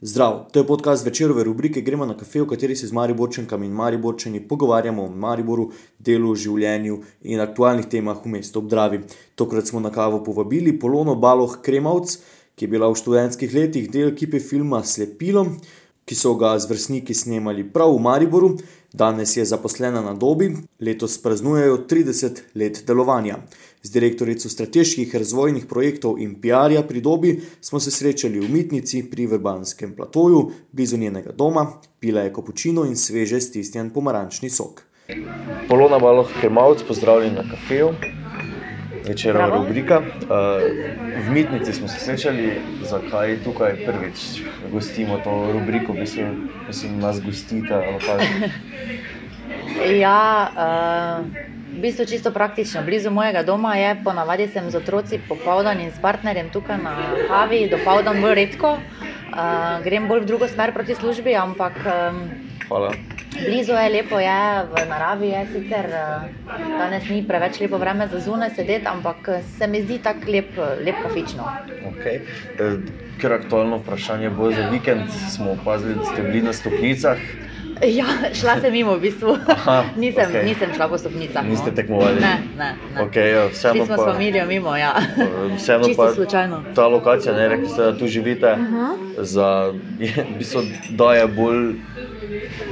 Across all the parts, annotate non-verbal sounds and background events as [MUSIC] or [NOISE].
Zdrav, to je podcast večerove rubrike Gremo na kafe, v kateri se z Mariborčankami in Mariborčani pogovarjamo o Mariboru, delu, življenju in aktualnih temah v mestu ob Dravi. Tokrat smo na kavo povabili Polono Baloh Kremavc, ki je bila v študentskih letih del ekipe filma Slepilo, ki so ga z vrstniki snemali prav v Mariboru. Danes je zaposlena na Dobi, letos praznujejo 30 let delovanja. Z direktorico strateških razvojnih projektov in PR-ja pri Dobi smo se srečali v Mitnici pri Vrbanskem platoju, blizu njenega doma, pila je kapučino in sveže stisnjen pomarančni sok. Polona Baloh Krmavc, pozdravljen na kafeju. Večerna rubrika. V Mitnici smo se srečali, zakaj tukaj prvič gostimo to rubriko, v bistvu, mislim, nas gostite. [LAUGHS] Ja, uh, v bistvu čisto praktično. Blizu mojega doma je, ponavadi sem z otroci popoldan in s partnerjem tukaj na kavi, dopoldan bolj redko. Uh, grem bolj v drugo smer proti službi, ampak Hvala. Blizu je lepo, je v naravi je sicer uh, danes ni preveč lepo vreme za zunaj sedeti, ampak se mi zdi tako lep, lep kafično. Okay. Ker aktualno vprašanje bo za vikend, smo opazili, da ste bili na stopnicah. Ja, šla sem mimo, v bistvu. Aha, [LAUGHS] nisem, okej. nisem šla po stopnicah. no. Niste tekmovali? Ne, ne. ne. Okay, ja, vseeno Šli smo s pa, familijo mimo, ja. [LAUGHS] vseeno pa slučajno. ta lokacija, ne, rekli ste, da tu živite, uh. -huh. za, je, v bistvu daje bolj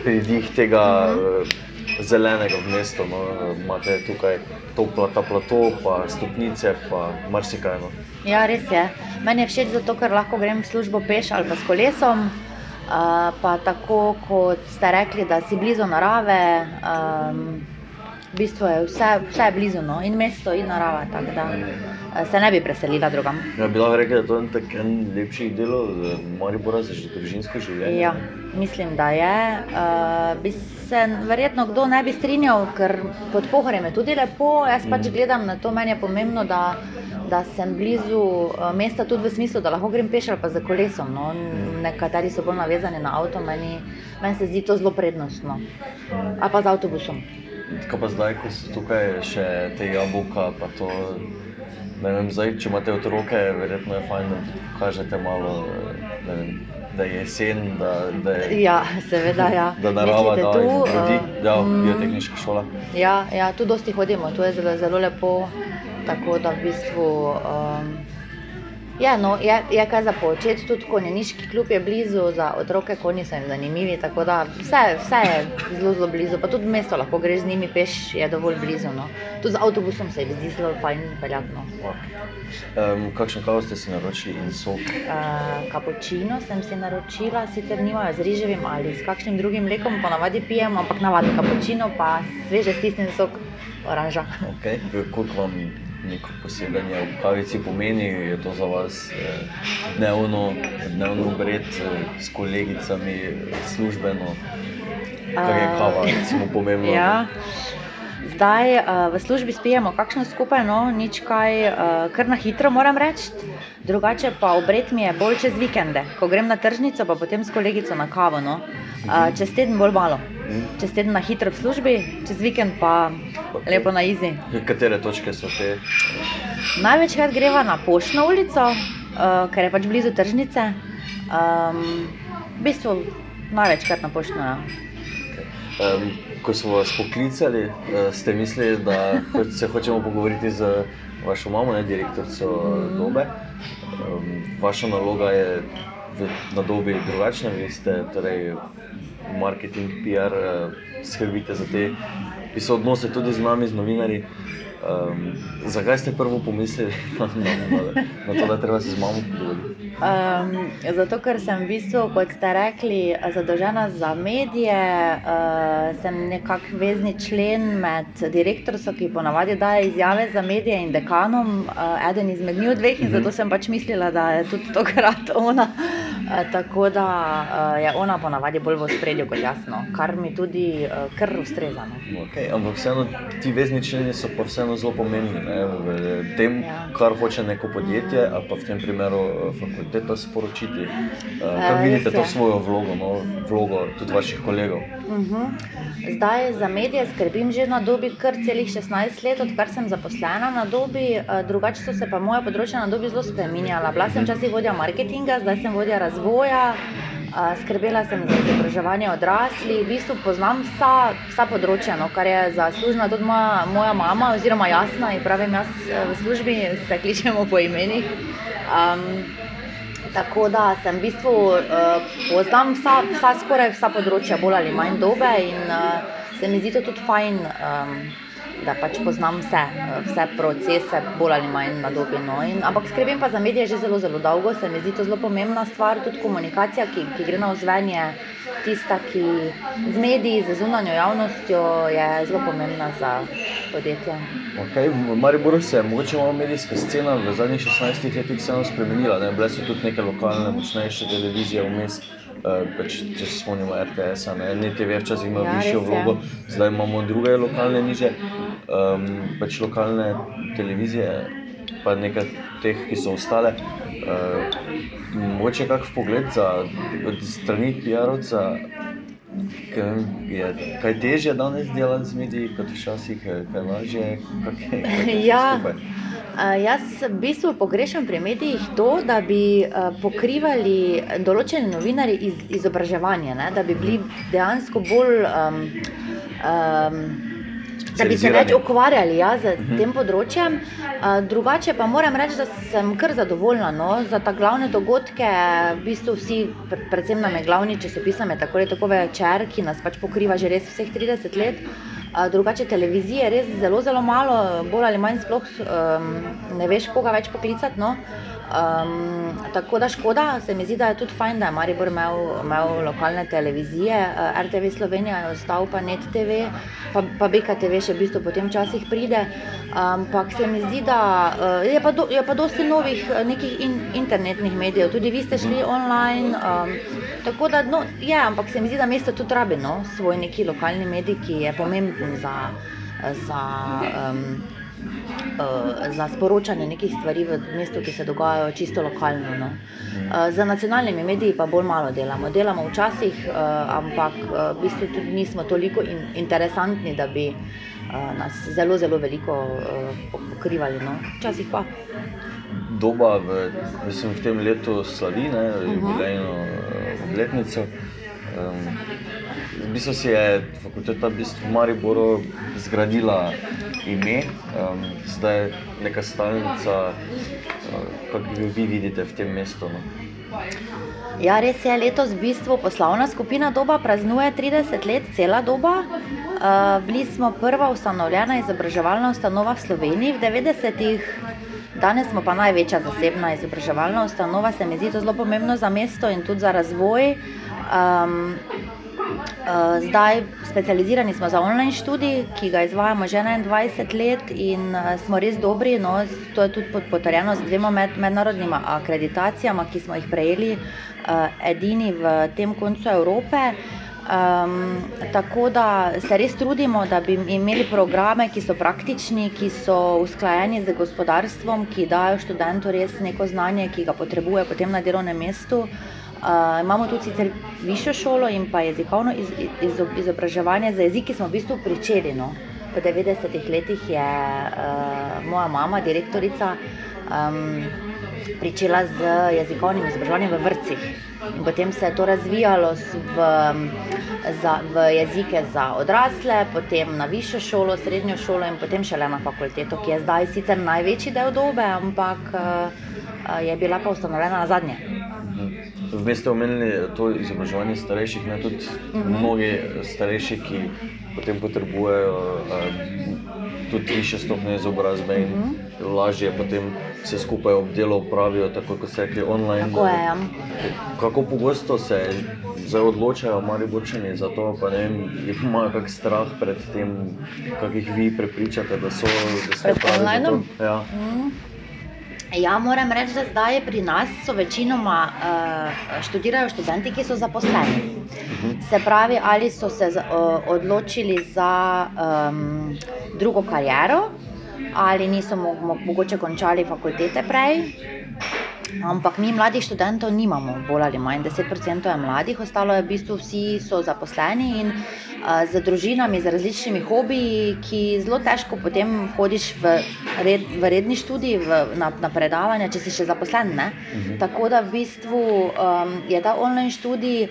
pridih tega uh zelenega v mestu. No. Imate tukaj topla ta plato, pa stopnice, pa marsikaj. No. Ja, res je. Meni je všeč zato, ker lahko grem v službo peš ali pa s kolesom. Uh, pa tako kot ste rekli, da si blizu narave, um, v bistvu je vse, vse je blizu, no? in mesto, in narava. Tako da uh, se ne bi preselila drugam. Ja, bi lahko rekel, da je to en en lepših delov z Maribora za družinsko življenje. Ja, mislim, da je. Uh, bi se verjetno kdo ne bi strinjal, ker pod pohorjem je tudi lepo. Jaz pač gledam na to, meni je pomembno, da, da sem blizu uh, mesta, tudi v smislu, da lahko grem peš ali pa za kolesom. No. Nekateri so bolj navezani na avto, meni, meni se zdi to zelo prednostno. Ali pa z avtobusom. Kaj pa zdaj, ko so tukaj še te jabolka, pa to. Ne vem, zdaj, če imate otroke, verjetno je fajn, da pokažete malo, vem, da je jesen, da, da je Ja, seveda. Ja. da narava Mislite da tu, ljudi. uh, Ja, mm, biotehniška šola. Ja, ja, tu dosti hodimo, tu je zelo, zelo lepo. Tako da v bistvu. Um, ja, no, je, je kaj za početi, tudi konjeniški klub je blizu, za otroke konji so jim zanimivi. Tako da vse, vse je zelo, zelo blizu. Pa tudi mesto lahko greš z njimi peš, je dovolj blizu. No. Tudi z avtobusom se jim zdi zelo fajn peljati. No. Um, kakšen kavo ste si naročili in sok? Uh, kapučino sem si naročila, sicer nimajo z riževim ali s kakšnim drugim mlekom, ponavadi pijem, ampak navadno kapučino, pa sveže stisnjen sok oranža. Okay. Koliko vam neko posebej v kavici pomeni, je to za vas eh, dnevno, dnevno obred eh, s kolegicami, službeno, kar je kava, recimo pomembno. Ja. Zdaj uh, v službi spijemo kakšno skupaj, no, nič kaj, uh, kar na hitro moram reči. Drugače pa obred mi je bolj čez vikende, ko grem na tržnico, pa potem s kolegico na kavo. No. Uh, čez teden bolj malo, čez teden na hitro v službi, čez vikend pa lepo na izi. Katere točke so te? Največkrat greva na Poštno ulico, uh, ker je pač blizu tržnice. Um, v bistvu največkrat na Poštno. Ja. Um, ko smo vas poklicali, eh, ste mislili, da se hočemo pogovoriti z vašo mamo, ne direktorico Mhm. Dobe. Um, vaša naloga je v, na dobi drugačna, vi ste torej marketing, PR, eh, skrbite za te ki so odnose tudi z nami, z novinarji. Um, zakaj ste prvo pomislili na, na, na, to, da treba se z mamo pogovoriti? Um, zato, ker sem v bistvu, kot ste rekli, zadolžena za medije, uh, sem nekako vezni člen med direktorico, ki ponavadi daje izjave za medije, in dekanom, uh, eden izmed njih dveh, in zato sem pač mislila, da je tudi tokrat ona. Uh, tako da uh, je ona ponavadi bolj v spredju kot jasno, kar mi tudi uh, kar ustreza. No. Okay, ampak vseeno ti vezni členi so pa vseeno zelo pomembni ne, v tem, kar hoče neko podjetje, ali pa v tem primeru eh, fakulteta sporočiti. Uh, Eh, Kako vidite res to svojo vlogo, no, vlogo tudi vaših kolegov? Mhm. Zdaj za medije skrbim že na dobi kar celih 16 let, odkar sem zaposlena na dobi. eh, Drugače so se pa moja področja na dobi zelo spremenjala. Bila sem včasih vodja marketinga, zdaj sem vodja razvoja. Skrbela sem za izobraževanje odraslih, v bistvu poznam vsa, vsa področja, no, kar je zaslužna tudi moja, moja mama, oziroma jasna, in pravim, jaz v službi se kličemo po imenih. Um, tako da sem v bistvu uh, poznam vsa, vsa, skoraj vsa področja, bolj ali manj dobe, in uh, se mi zdi to tudi fajn. Um, da pač poznam vse, vse procese, bolj ali manj na dobi. No. In, ampak skrbim pa za medije že zelo, zelo dolgo, se mi zdi to zelo pomembna stvar, tudi komunikacija, ki, ki gre na ozvenje, tista, ki z mediji, z zunanjo javnostjo je zelo pomembna za podjetje. Okay, v Mariboru se je mogoče malo medijska scena v zadnjih 16 letih spremenila, ne? bile so tudi neke lokalne, močnejše televizije vmes. Eh, pač, če se spomnimo RTS, ne, ne TV, včasih ima ja, višjo vlogo, zdaj imamo druge lokalne niže, um, pač lokalne televizije, pa nekaj teh, ki so ostale. Uh, mogoče kak pogled za strani PR-ovca, je kaj težje danes delati z mediji, kot včasih, kaj lažje, kaj je. Ja. Jaz v bistvu pogrešam pri medijih to, da bi pokrivali določene novinarje iz izobraževanja, ne? da bi bili dejansko bolj. Um, um, Da bi se več ukvarjali ja, z mhm. tem področjem. Drugače pa moram reči, da sem kar zadovoljna no, za ta glavne dogodke. V bistvu vsi, predvsem nam je glavni časopis, tako je tako večer, ki nas pač pokriva že res vseh 30 let drugače televizije res zelo, zelo malo, bolj ali manj sploh um, ne veš, koga več poklicati. No? Um, tako da škoda, se mi zdi, da je tudi fajn, da je Maribor imel, imel lokalne televizije, uh, RTV Slovenija je ostal pa Net TV, pa, pa BKTV še v bistvu po tem časih pride. Ampak um, se mi zdi, da uh, je, pa do, je pa dosti novih nekih in, internetnih medijev, tudi vi ste šli online. Um, tako da no, je, ampak se mi zdi, da mesto tudi rabi no, svoj neki lokalni medij, ki je pomemben za. za um, za sporočanje nekih stvari v mestu, ki se dogajajo čisto lokalno. No. Uh, za nacionalnimi mediji pa bolj malo delamo. Delamo včasih, uh, ampak uh, v bistvu tudi nismo toliko in, interesantni, da bi uh, nas zelo, zelo veliko uh, pokrivali. No. Včasih pa. Doba v, mislim, v tem letu slavi, ne, uh -huh. jubilejno obletnico. Um, v bistvu si je fakulteta v, bistvu v Mariboru zgradila ime, um, zdaj je neka stalnica, uh, kako vi vidite v tem mestu. No? Ja, res je, letos v bistvu poslovna skupina Doba praznuje 30 let, cela doba. Uh, bili smo prva ustanovljena izobraževalna ustanova v Sloveniji v 90-ih, danes smo pa največja zasebna izobraževalna ustanova. Se mi zdi to zelo pomembno za mesto in tudi za razvoj. Um, Eh, zdaj specializirani smo za online študij, ki ga izvajamo že 21 let in uh, smo res dobri. No, to je tudi potrjeno z dvema med, mednarodnima akreditacijama, ki smo jih prejeli, uh, edini v tem koncu Evrope. Um, tako da se res trudimo, da bi imeli programe, ki so praktični, ki so usklajeni z gospodarstvom, ki dajo študentu res neko znanje, ki ga potrebuje potem na delovnem mestu. Uh, Uh, imamo tudi sicer višjo šolo in pa jezikovno iz, iz, izobraževanje za jezik, ki smo v bistvu pričeli. No. Po 90-ih letih je uh, moja mama, direktorica, um, pričela z jezikovnim izobraževanjem v vrtcih. In potem se je to razvijalo v, za, v jezike za odrasle, potem na višjo šolo, srednjo šolo in potem šele na fakulteto, ki je zdaj sicer največji del dobe, ampak uh, je bila pa ustanovljena na zadnje. Vmes ste omenili to izobraževanje starejših, ne tudi mhm. -huh. mnogi starejši, ki potem potrebujejo um, tudi više stopnje izobrazbe in mhm. -huh. lažje potem se skupaj obdelo upravijo, tako kot se rekli online. Tako je, ja. Kako pogosto se zdaj odločajo mali bočeni za to, pa ne vem, imajo kak strah pred tem, kak jih vi prepričate, da so, da ste pravi? Ja. Uh mhm. -huh. Ja, moram reči, da zdaj pri nas so večinoma uh, študirajo študenti, ki so zaposleni. Mhm. Se pravi, ali so se uh, odločili za um, drugo kariero, ali niso mo mogoče končali fakultete prej. Ampak mi mladih študentov nimamo, bolj ali manj 10% je mladih, ostalo je v bistvu vsi so zaposleni in uh, z družinami, z različnimi hobiji, ki zelo težko potem hodiš v, red, v redni študij, v, na, na predavanja, če si še zaposlen. Uh -huh. Tako da v bistvu um, je ta online študij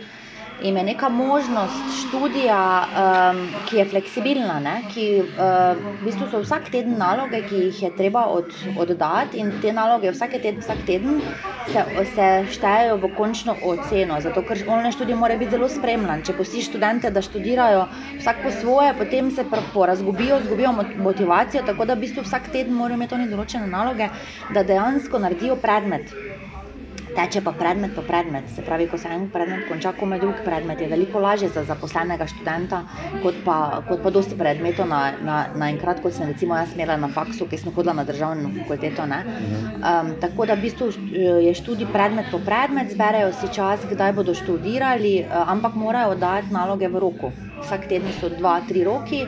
jim je neka možnost študija, um, ki je fleksibilna, ne? ki uh, v bistvu so vsak teden naloge, ki jih je treba od, oddati, in te naloge teden, vsak teden se, se štejejo v končno oceno. Zato, ker online študij mora biti zelo spremljan. Če pustiš študente, da študirajo vsak po svoje, potem se porazgubijo, izgubijo motivacijo, tako da v bistvu vsak teden morajo imeti oni določene naloge, da dejansko naredijo predmet teče pa predmet po predmet. Se pravi, ko se en predmet konča, ko me drug predmet, je veliko lažje za zaposlenega študenta, kot pa, kot pa dosti predmetov naenkrat, na, na kot sem recimo jaz imela na faksu, ki sem hodila na državno fakulteto. Um, tako da v bistvu je študij predmet po predmet, zberejo si čas, kdaj bodo študirali, uh, ampak morajo dati naloge v roku. Vsak teden so dva, tri roki,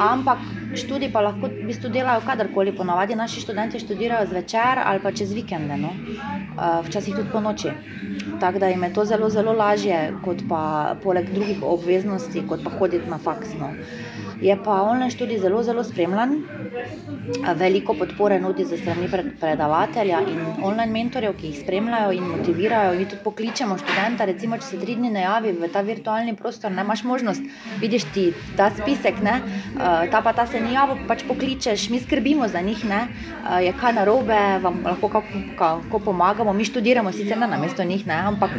ampak študij pa lahko v bistvu delajo kadarkoli, ponavadi naši študenti študirajo zvečer ali pa čez vikende, no? včasih tudi po noči. Tako da jim je to zelo, zelo lažje, kot pa poleg drugih obveznosti, kot pa hoditi na faks. No? Je pa online študij zelo, zelo spremljan, veliko podpore nudi za strani predavatelja in online mentorjev, ki jih spremljajo in motivirajo. Mi tudi pokličemo študenta, recimo, če se tri dni ne javi v ta virtualni prostor, ne imaš možnost, vidiš ti ta spisek, ne? ta pa ta se ni javil, pač pokličeš, mi skrbimo za njih, ne? je kaj narobe, vam lahko kako, kako pomagamo. Mi študiramo sicer ne na mesto njih, ne? ampak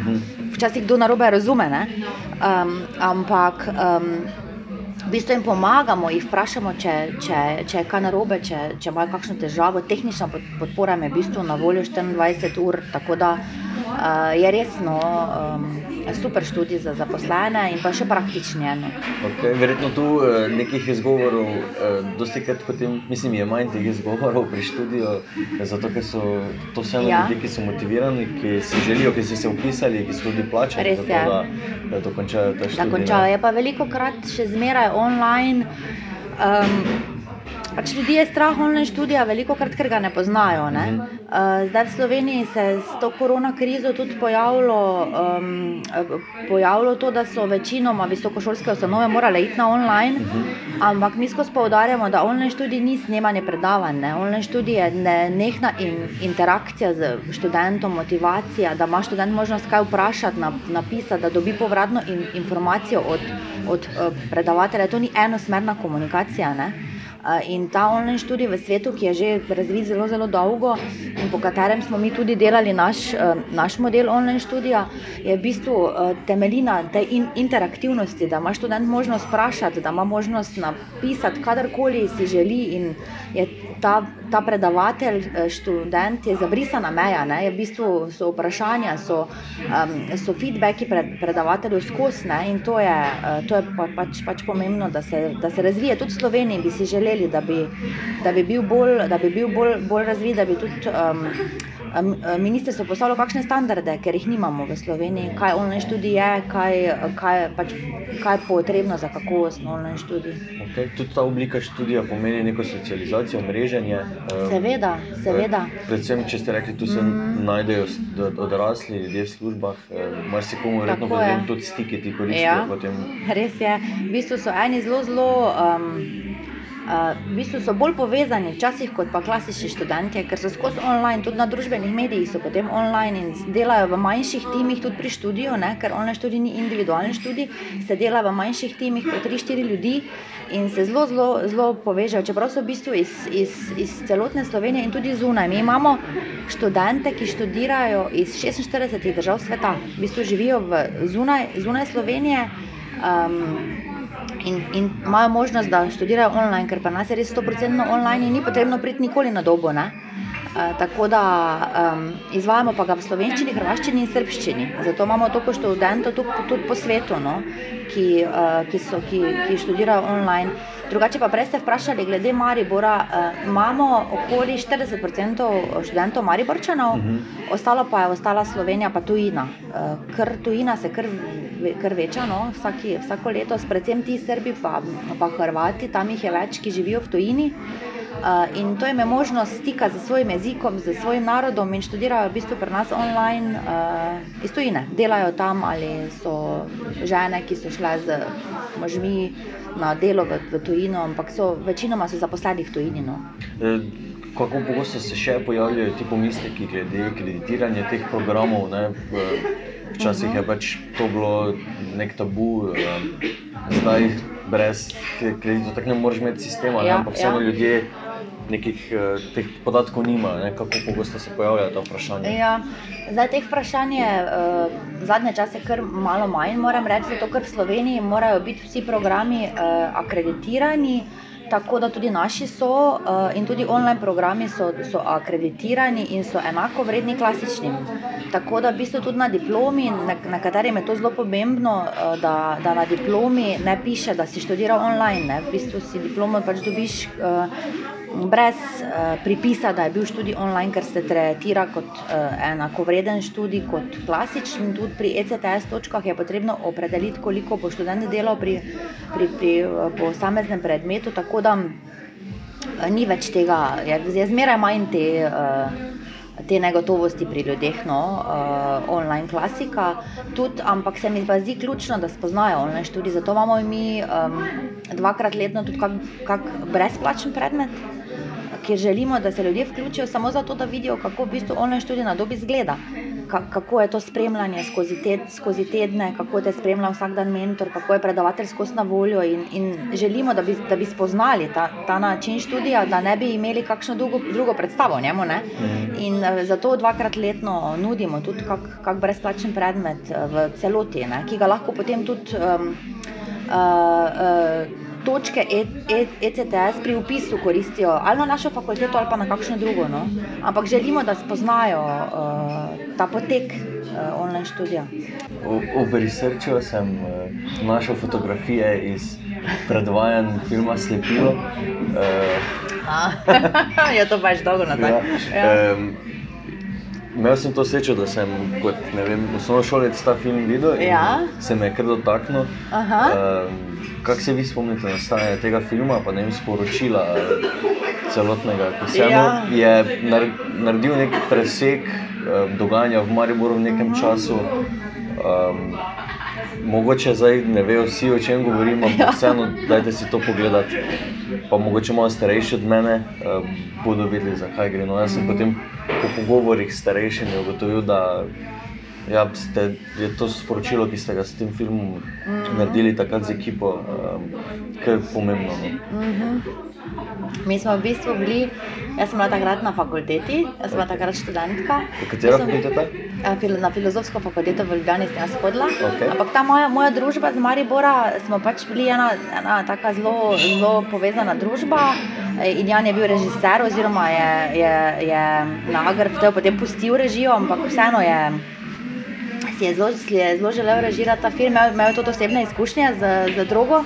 včasih kdo narobe razume. Um, ampak um, v bistvu jim pomagamo, jih vprašamo, če, če, če je kaj narobe, če, če imajo kakšno težavo. Tehnična podpora je v bistvu na voljo 24 ur, tako da uh, je resno. Um, super študij za zaposlene in pa še praktični. Okay, verjetno tu uh, nekih izgovorov, uh, dosti krat potem, mislim, je manj teh izgovorov pri študiju, zato ker so to vse ja. ljudje, ki so motivirani, ki si želijo, ki so se upisali, ki so tudi plačali, Res tako, da, da dokončajo ta študij. Da končajo, je pa veliko krat še zmeraj online. Um, Pač ljudi je strah online študija, veliko krat, ker ga ne poznajo. Ne? Uh, zdaj v Sloveniji se je s to korona krizo tudi pojavilo, um, pojavilo to, da so večinoma visokošolske ustanove morale iti na online, ampak mi skozi poudarjamo, da online študij ni snemanje predavanj. Ne? Online študij je nehna in interakcija z študentom, motivacija, da ima študent možnost kaj vprašati, napisati, da dobi povratno in, informacijo od, od uh, predavatelja. To ni enosmerna komunikacija. Ne? In ta online študij v svetu, ki je že razvit zelo, zelo dolgo in po katerem smo mi tudi delali naš, naš model online študija, je v bistvu temeljina te in interaktivnosti, da ima študent možnost vprašati, da ima možnost napisati, kadarkoli si želi in je ta, ta predavatelj, študent je zabrisana meja, ne? je v bistvu so vprašanja, so, um, so feedbacki pred, predavatelju skozi in to je, to je pa, pač, pač pomembno, da se, da se razvije. Tudi v Sloveniji bi si želeli da bi, da bi bil bolj, da bi bil bolj, bolj razvit, da bi tudi um, ministrstvo poslalo kakšne standarde, ker jih nimamo v Sloveniji, kaj online študij je, kaj, kaj, pač, kaj je potrebno za kakovostno online študij. Okay. Tudi ta oblika študija pomeni neko socializacijo, mreženje. Um, seveda, seveda. Predvsem, če ste rekli, tu se mm. najdejo odrasli ljudje v službah, um, marsikomu verjetno potem tudi stiki ti koristijo. Ja, potem... Res je. V bistvu so eni zelo, zelo. Um, Uh, v bistvu so bolj povezani včasih kot pa klasični študenti, ker so skozi online, tudi na družbenih medijih so potem online in delajo v manjših timih, tudi pri študiju, ne? ker online študij ni individualni študij, se dela v manjših timih po 3-4 ljudi in se zelo, zelo, zelo povežejo. Čeprav so v bistvu iz, iz, iz celotne Slovenije in tudi zunaj. Mi imamo študente, ki študirajo iz 46 držav sveta, v bistvu živijo v zunaj, zunaj Slovenije. Um, in, in imajo možnost, da študirajo online, ker pa nas je res 100% online in ni potrebno priti nikoli na dobo. Ne? Uh, tako da um, izvajamo pa ga v slovenščini, hrvaščini in srbščini. Zato imamo toliko študentov tudi, tudi po svetu, no, ki, uh, ki, so, ki, ki študirajo online. Drugače pa prej ste vprašali glede Maribora. Uh, imamo okoli 40% študentov Mariborčanov, uh mhm. -huh. ostalo pa je ostala Slovenija, pa tujina. Uh, ker tujina se kar kar večja, no, vsaki, vsako leto, predvsem ti Srbi, pa, pa Hrvati, tam jih je več, ki živijo v tujini. Uh, in to jim je možnost stika z svojim jezikom, z svojim narodom in študirajo v bistvu pri nas online uh, iz tujine. Delajo tam ali so žene, ki so šle z možmi na delo v, v tujino, ampak so večinoma so zaposleni v tujini. No. E, kako pogosto se še pojavljajo ti pomisleki glede kreditiranja teh programov? Ne? Včasih je pač to bilo nek tabu, e, zdaj brez kreditov tako ne moreš imeti sistema, ja, ampak vseeno ja. ljudje nekih uh, teh podatkov nima, ne? kako pogosto se pojavljajo ta vprašanja. Ja. Zdaj, teh vprašanj je uh, zadnje čase kar malo manj, moram reči, zato ker v Sloveniji morajo biti vsi programi uh, akreditirani. Tako da tudi naši so, uh, in tudi online programi so, so akreditirani in so enako vredni klasičnim. Tako da, v bistvu, tudi na diplomi, na, na katerem je to zelo pomembno, uh, da, da na diplomi ne piše, da si študiral online. Ne? V bistvu si diplomo pač dobiš. Uh, brez uh, pripisa, da je bil študij online, ker se tretira kot uh, enakovreden študij kot klasičen. Tudi pri ECTS točkah je potrebno opredeliti, koliko bo študent delal pri, pri, pri uh, posameznem predmetu, tako da uh, ni več tega, je, je zmeraj manj te. Uh, Te negotovosti pri ljudeh, no, uh, online klasika, tudi, ampak se mi zdi ključno, da spoznajo online študij. Zato imamo mi um, dvakrat letno tudi kak, kak brezplačen predmet, ker želimo, da se ljudje vključijo samo zato, da vidijo, kako v bistvu online študij na dobi izgleda. Kako je to spremljanje skozi, ted, skozi tedne, kako te spremlja vsak dan mentor, kako je predavatelj skozi na voljo. In, in želimo, da bi, da bi spoznali ta, ta način študija, da ne bi imeli kakšno drugo, drugo predstavo o njemu. Ne? Mhm. In eh, zato dvakrat letno nudimo tudi kak, kak brezplačen predmet eh, v celoti, ne? ki ga lahko potem tudi. Um, uh, uh, točke ECTS e, e pri upisu koristijo ali na našo fakulteto ali pa na kakšno drugo. No? Ampak želimo, da spoznajo uh, ta potek uh, online študija. Researchu sem uh, našel fotografije iz predvajanj filma Slepilo. [LAUGHS] Uh, je to pač dolgo na tak način. Ja. Ja. Um, Imel sem to srečo, da sem kot osnovnošolec ta film videl in ja. se me je kar dotaknil. Um, Kako se vi spomnite nastajanja tega filma, pa ne vem, sporočila celotnega, ki se ja. je naredil nek presek um, dogajanja v Mariboru v nekem času. Um, mogoče zdaj ne vejo vsi, o čem govorimo, ampak ja. vseeno, dajte si to pogledati. Pa mogoče malo starejši od mene um, bodo vedeli, zakaj gre. No, jaz sem mm. potem po pogovorih s starejšimi ugotovil, da Ja, ste, je to sporočilo, ki ste ga s tem filmom mm -hmm. naredili takrat z ekipo, um, kar je pomembno. No? Mm -hmm. Mi smo v bistvu bili, jaz sem bila takrat na fakulteti, jaz sem bila takrat študentka. Katera fakulteta? Na filozofsko fakulteto v Ljubljani sem jaz hodila. Okay. Ampak ta moja, moja družba z Maribora, smo pač bili ena, ena taka zelo, zelo povezana družba. In Jan je bil režiser, oziroma je, je, je na Agraftu potem pustil režijo, ampak vseeno je si je zelo, si je zelo želel režirati ta film, imel, imel tudi osebne izkušnje z, z drogo.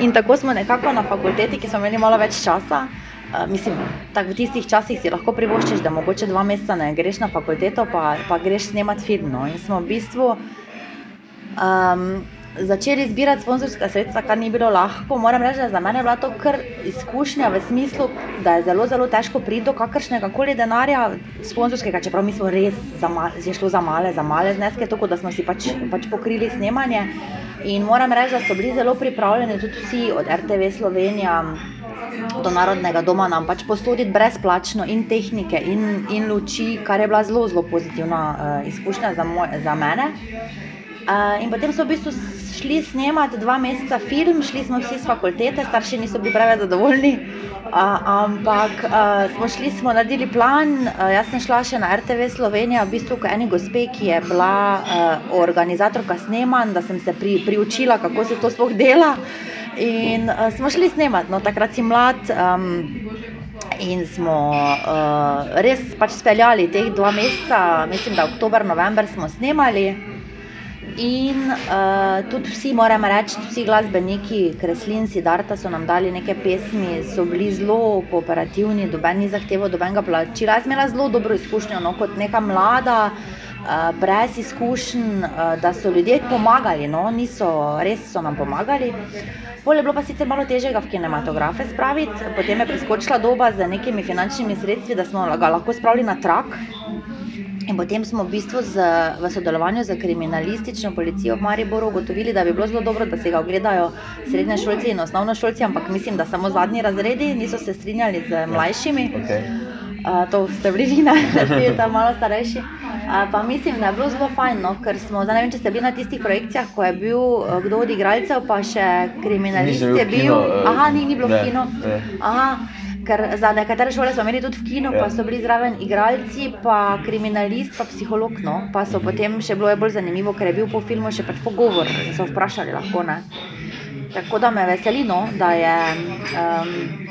In tako smo nekako na fakulteti, ki smo imeli malo več časa. Uh, mislim, da v tistih časih si lahko privoščiš, da mogoče dva meseca ne greš na fakulteto, pa, pa greš snemati film. No. In smo v bistvu um, začeli zbirati sponzorska sredstva, kar ni bilo lahko. Moram reči, da za mene je bila to kar izkušnja v smislu, da je zelo, zelo težko priti do kakršnega koli denarja sponzorskega, čeprav mi smo res je šlo za male, za male zneske, tako da smo si pač, pač pokrili snemanje. In moram reči, da so bili zelo pripravljeni tudi vsi od RTV Slovenija. Do narodnega doma nam pač posoditi brezplačno in tehnike, in, in luči, kar je bila zelo, zelo pozitivna uh, izkušnja za, moj, za mene. Uh, in potem so v bistvu šli snemati dva meseca film, šli smo vsi z fakultete, starši niso bili preveč zadovoljni. Uh, ampak uh, smo šli, smo naredili plan. Uh, jaz sem šla še na RTV Slovenija, v bistvu kot eni gospe, ki je bila uh, organizatorka snemanj, da sem se pri, priučila, kako se to sploh dela. In uh, smo šli snemati, no, takrat si mlad. Um, In smo uh, res pač speljali teh dva meseca, mislim, da oktober, november smo snemali. In uh, tudi vsi, moram reči, vsi glasbeniki, kreslinci, Darta so nam dali neke pesmi, so bili zelo kooperativni, doben ni zahteval dobenega plačila. Jaz sem imela zelo dobro izkušnjo no, kot neka mlada, uh, brez izkušenj, uh, da so ljudje pomagali, no? niso, res so nam pomagali. Pol je bilo pa sicer malo težjega v kinematografe spraviti, potem je preskočila doba z nekimi finančnimi sredstvi, da smo ga lahko spravili na trak. In potem smo v bistvu z, v sodelovanju z kriminalistično policijo v Mariboru ugotovili, da bi bilo zelo dobro, da se ga ogledajo srednje šolci in osnovno šolci, ampak mislim, da samo zadnji razredi niso se strinjali z mlajšimi. Okay. Uh, to ste bili vi, ne, [LAUGHS] ti tam malo starejši. Uh, pa mislim, da je bilo zelo fajn, no, ker smo, zdaj ne vem, če ste bili na tistih projekcijah, ko je bil uh, kdo od igralcev, pa še kriminalist je bil. kino, uh, Aha, ni, ni bilo ne, kino. ne. Aha, ker za nekatere šole smo imeli tudi v kinu, Ja. pa so bili zraven igralci, pa kriminalist, pa psiholog. No. Pa so potem še bilo je bolj zanimivo, ker je bil po filmu še pač pogovor, so vprašali lahko. Ne. Tako da me veseli, no, da je. Um,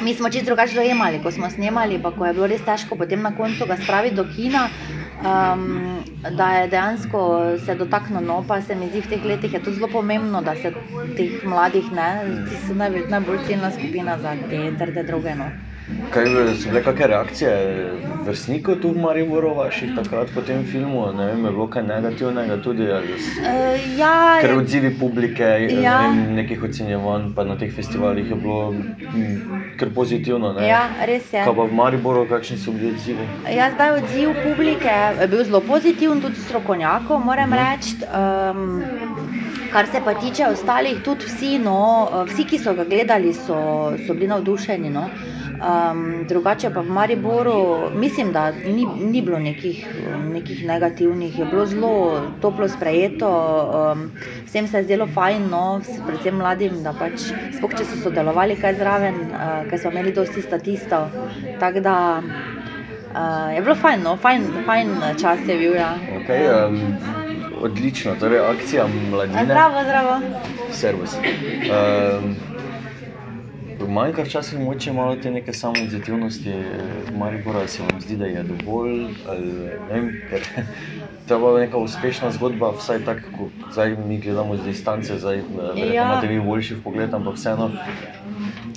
mi smo čisto drugače dojemali, ko smo snemali, pa ko je bilo res težko potem na koncu ga spraviti do kina. Um, da je dejansko se dotaknilo, no, pa se mi zdi v teh letih je to zelo pomembno, da se teh mladih, ne, ti so najbolj, najbolj ciljna skupina za te trde droge. No. Kaj so bile kakšne reakcije vrstnikov tu v Mariboru vaših takrat po tem filmu? Ne vem, je bilo kaj negativnega tudi? ali Uh, ja, Ker odzivi publike, ja. Ne vem, nekih ocenjevanj, pa na teh festivalih je bilo mm, kar pozitivno. Ne? ja, res je. Kaj pa v Mariboru, kakšni so bili odzivi? Ja, zdaj odziv publike je bil zelo pozitiven, tudi strokovnjakov, moram reči. Um, kar se pa tiče ostalih, tudi vsi, no, vsi ki so ga gledali, so, so bili navdušeni. No. Um, drugače pa v Mariboru, mislim, da ni, ni bilo nekih, nekih negativnih, je bilo zelo toplo sprejeto, um, vsem se je zdelo fajn, no, predvsem mladim, da pač, sploh če so sodelovali kaj zraven, uh, ker smo imeli dosti statistov. Tako da uh, je bilo fajn, no, fajn, fajn čas je bil. Ja. Okay, um, odlično, torej akcija mladine. Zdravo, zdravo. Servus. Um, Manjka včasih moče malo te neke samoinicijativnosti eh, Maribora, se vam zdi, da je dovolj, ali ne vem, ker [LAUGHS] to je bila neka uspešna zgodba, vsaj tako, ko zdaj mi gledamo z distance, zdaj eh, Ja. imate vi boljši pogled, ampak vseeno.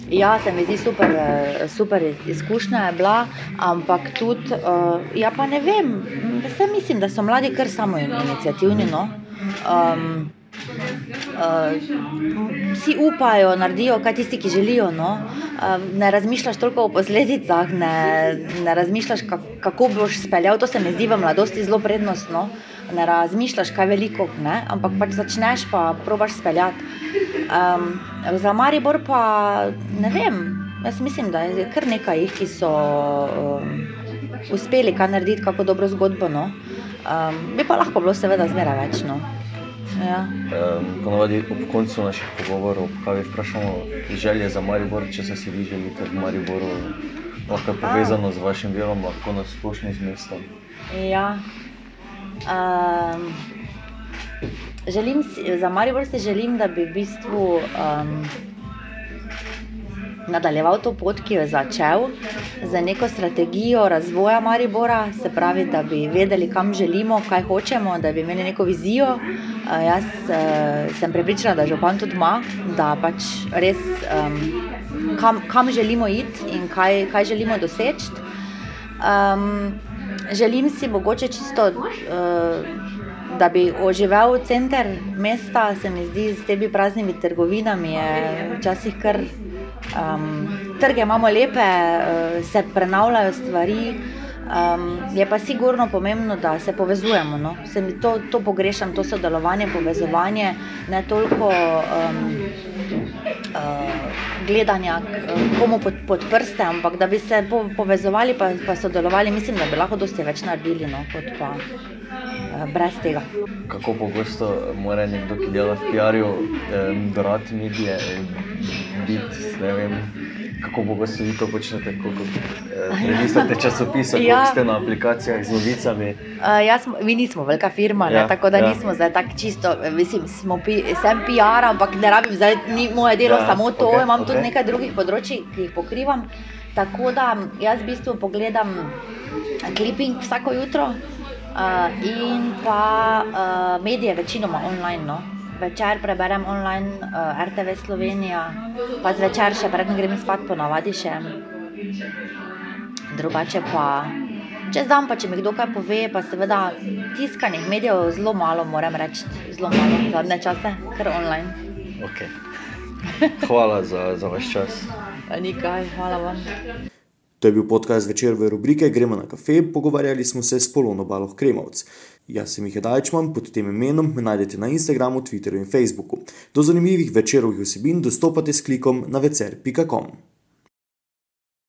Ja, se mi zdi super, eh, super izkušnja je bila, ampak tudi, uh, ja pa ne vem, vse mislim, da so mladi kar samo inicijativni. No. Um, Uh, vsi upajo, naredijo, kaj tisti, ki želijo. No. Uh, ne razmišljaš toliko o posledicah, ne, ne razmišljaš, kak, kako boš speljal. To se mi zdi v mladosti zelo prednostno. Ne razmišljaš, kaj veliko, ne? ampak pač začneš pa probaš speljati. Um, za Maribor pa ne vem. Jaz mislim, da je kar nekaj jih, ki so um, uspeli kaj narediti, kako dobro zgodbo. No. Um, bi pa lahko bilo, seveda, zmeraj več. No. Ja. Um, ponovadi ob koncu naših pogovorov, kaj vprašamo, želje za Maribor, če se si vi želite v Mariboru, lahko je povezano z vašim delom, lahko na splošno z mestom. Ja. Um, želim si, za Maribor si želim, da bi v bistvu um, nadaljeval to pot, ki jo je začel, z neko strategijo razvoja Maribora, se pravi, da bi vedeli, kam želimo, kaj hočemo, da bi imeli neko vizijo. Uh, jaz uh, sem prepričana, da župan tudi ima, da pač res um, kam, kam želimo iti in kaj, kaj želimo doseči. Um, želim si mogoče čisto, uh, da bi oživel center mesta, se mi zdi, s temi praznimi trgovinami je včasih kar. Um, trge imamo lepe, uh, se prenavljajo stvari. Um, je pa sigurno pomembno, da se povezujemo. No? Se mi to, to pogrešam, to sodelovanje, povezovanje, ne toliko um, uh, gledanja uh, komu pod, pod prste, ampak da bi se po, povezovali in sodelovali. Mislim, da bi lahko dosti več naredili, no, kot pa brez tega. Kako pogosto mora nekdo, ki dela v PR-ju, brati medije, biti, ne vem, kako pogosto vi to počnete, koliko eh, listate časopise, [LAUGHS] Ja. ste na aplikacijah z novicami. Uh, jaz, mi nismo velika firma, ne, Ja, tako da ja. nismo zdaj tako čisto. Mislim, smo pi, sem PR, ampak ne rabim zdaj, ni moje delo Ja, samo to, okej, imam tudi okej. nekaj drugih področji, ki jih pokrivam. Tako da jaz v bistvu pogledam kliping vsako jutro in pa uh, medije večinoma online. No. Večer preberem online uh, RTV Slovenija, pa zvečer še predtem grem spat, ponavadi še. Drugače pa čez dan, pa če mi kdo kaj pove, pa seveda tiskanih medijev zelo malo, moram reči, zelo malo zadnje čase, ker online. Okay. [LAUGHS] Hvala za, za vaš čas. Nikaj, hvala vam. To je bil podcast večerove rubrike Gremo na kafe, pogovarjali smo se s Polono Baloh Kremovc. Jaz sem Miha Dajčman, pod tem imenom me najdete na Instagramu, Twitterju in Facebooku. Do zanimivih večerovih vsebin dostopate s klikom na vecer.com.